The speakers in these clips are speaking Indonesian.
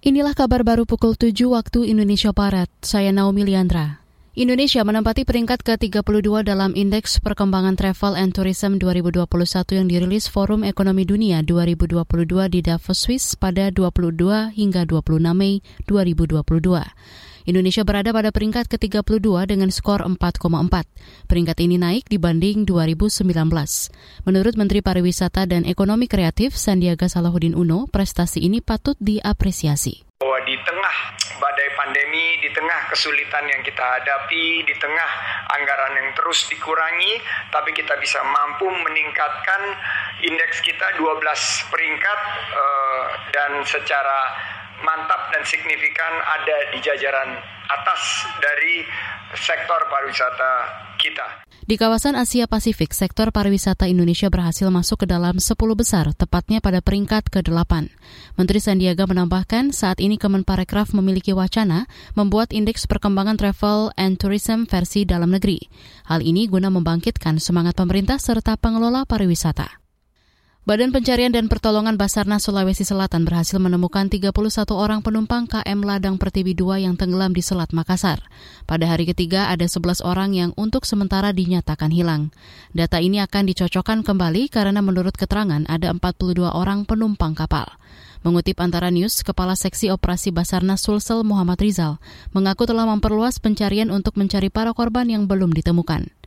Inilah kabar baru pukul 7 waktu Indonesia Barat. Saya Naomi Liandra. Indonesia menempati peringkat ke-32 dalam Indeks Perkembangan Travel and Tourism 2021 yang dirilis Forum Ekonomi Dunia 2022 di Davos, Swiss pada 22 hingga 26 Mei 2022. Indonesia berada pada peringkat ke-32 dengan skor 4,4. Peringkat ini naik dibanding 2019. Menurut Menteri Pariwisata dan Ekonomi Kreatif Sandiaga Salahuddin Uno, prestasi ini patut diapresiasi. Bahwa di tengah badai pandemi, di tengah kesulitan yang kita hadapi, di tengah anggaran yang terus dikurangi, tapi kita bisa mampu meningkatkan indeks kita 12 peringkat uh, dan secara mantap dan signifikan ada di jajaran atas dari sektor pariwisata kita. Di kawasan Asia Pasifik, sektor pariwisata Indonesia berhasil masuk ke dalam 10 besar, tepatnya pada peringkat ke-8. Menteri Sandiaga menambahkan saat ini Kemenparekraf memiliki wacana membuat indeks perkembangan travel and tourism versi dalam negeri. Hal ini guna membangkitkan semangat pemerintah serta pengelola pariwisata. Badan Pencarian dan Pertolongan Basarnas Sulawesi Selatan berhasil menemukan 31 orang penumpang KM Ladang Pertiwi 2 yang tenggelam di Selat Makassar. Pada hari ketiga ada 11 orang yang untuk sementara dinyatakan hilang. Data ini akan dicocokkan kembali karena menurut keterangan ada 42 orang penumpang kapal. Mengutip antara news, Kepala Seksi Operasi Basarnas Sulsel Muhammad Rizal mengaku telah memperluas pencarian untuk mencari para korban yang belum ditemukan.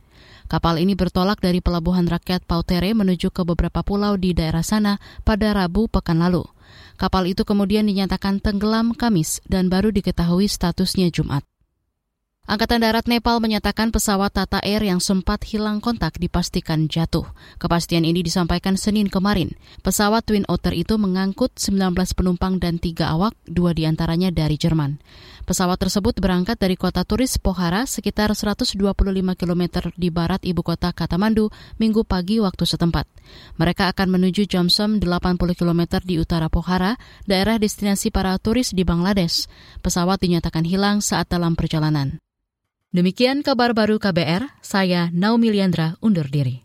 Kapal ini bertolak dari Pelabuhan Rakyat Pautere menuju ke beberapa pulau di daerah sana pada Rabu pekan lalu. Kapal itu kemudian dinyatakan tenggelam Kamis dan baru diketahui statusnya Jumat. Angkatan Darat Nepal menyatakan pesawat Tata Air yang sempat hilang kontak dipastikan jatuh. Kepastian ini disampaikan Senin kemarin. Pesawat Twin Otter itu mengangkut 19 penumpang dan tiga awak, dua di antaranya dari Jerman. Pesawat tersebut berangkat dari kota turis Pokhara sekitar 125 km di barat ibu kota Kathmandu minggu pagi waktu setempat. Mereka akan menuju Jomsom 80 km di utara Pokhara, daerah destinasi para turis di Bangladesh. Pesawat dinyatakan hilang saat dalam perjalanan. Demikian kabar baru KBR, saya Naomi Liandra undur diri.